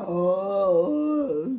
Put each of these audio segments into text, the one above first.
Oh.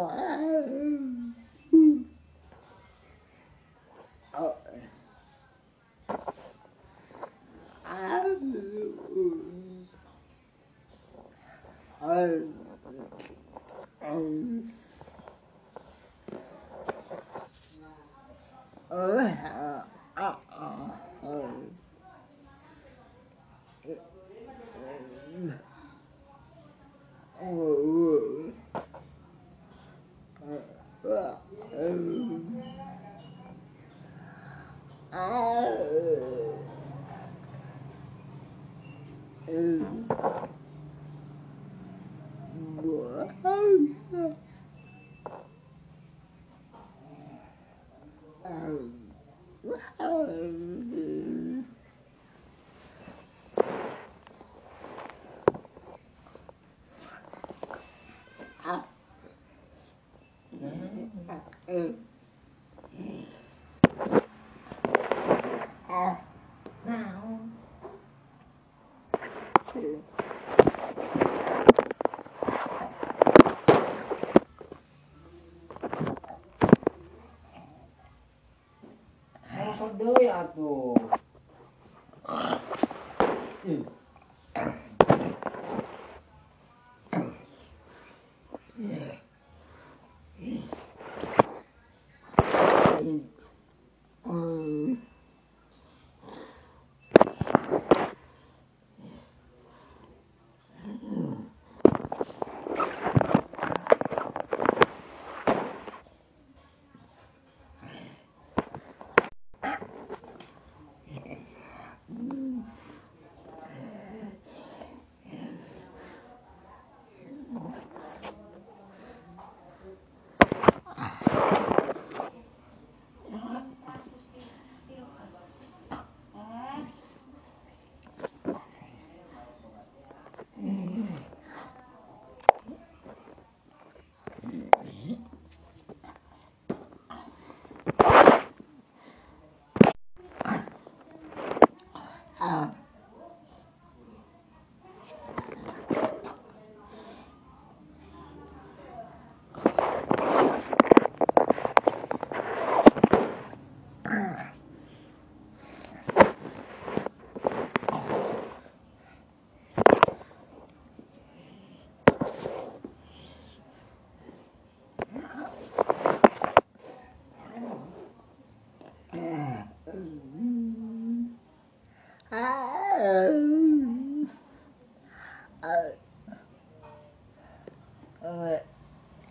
Um. Uh, uh, uh, um, um, uh, um, um, 词。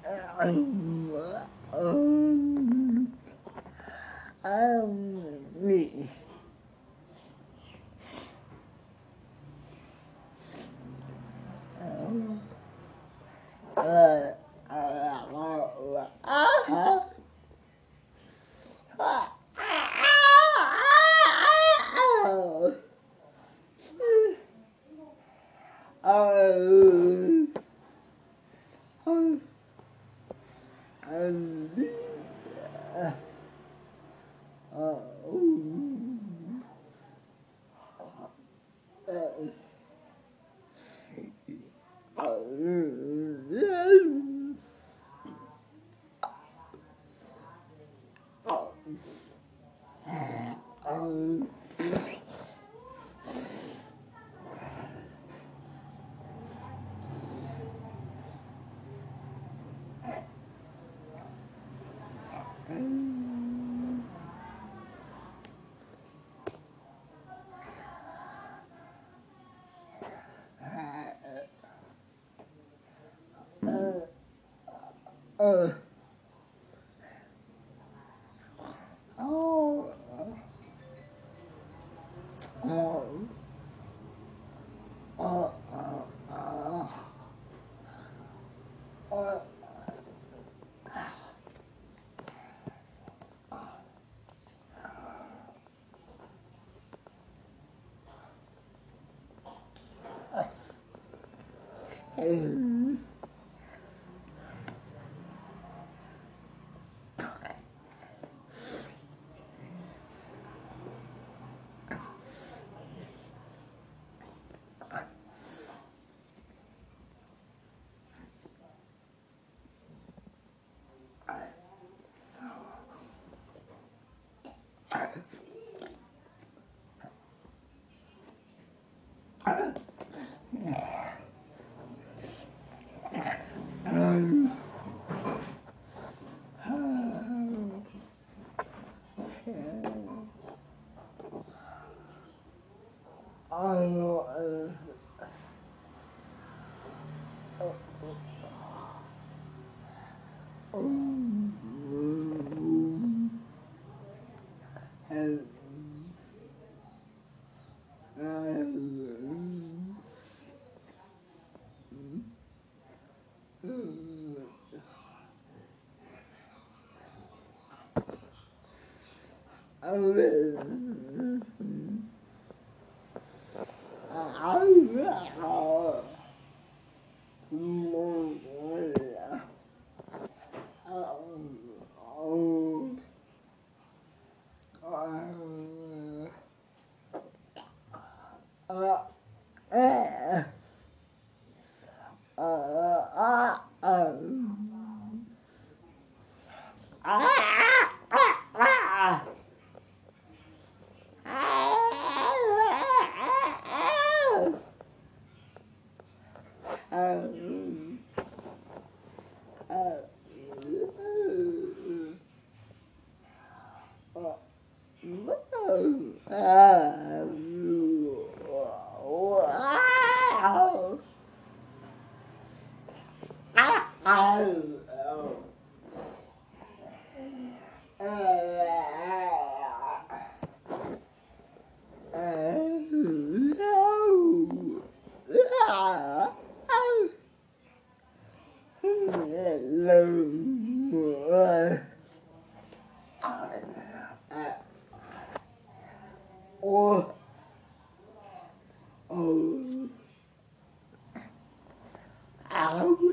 um, um, Oh. Uh. Oh. Oh. Oh. Hey. I, has I Ah, ah, oh, Or oh,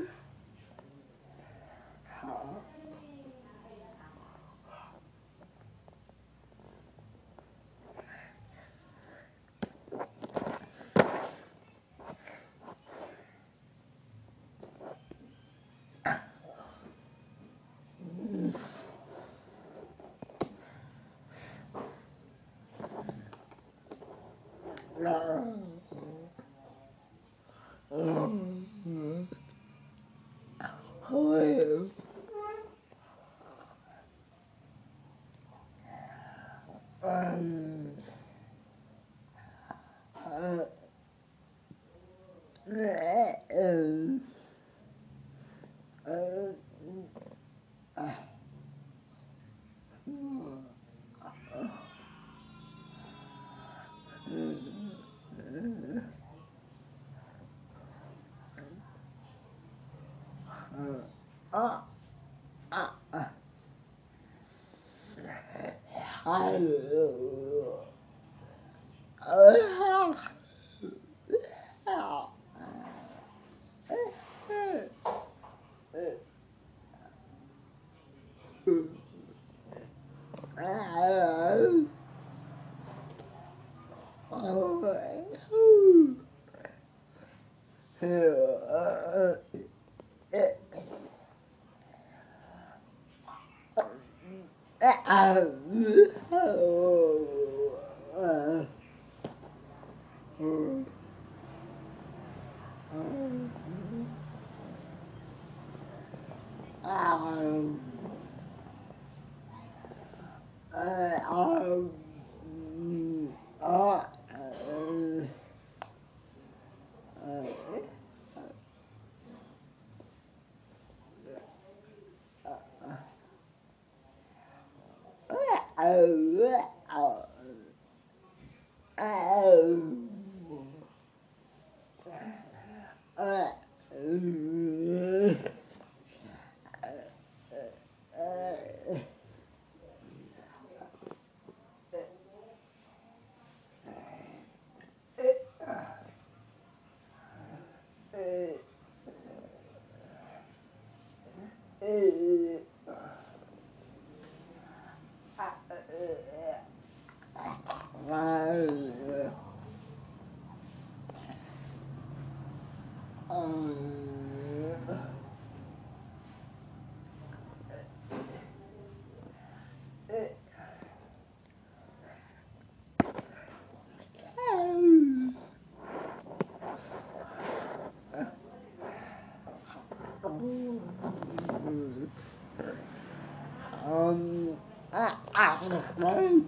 ow, oh, um, uh, um, uh, uh, uh. Hello. Um, I,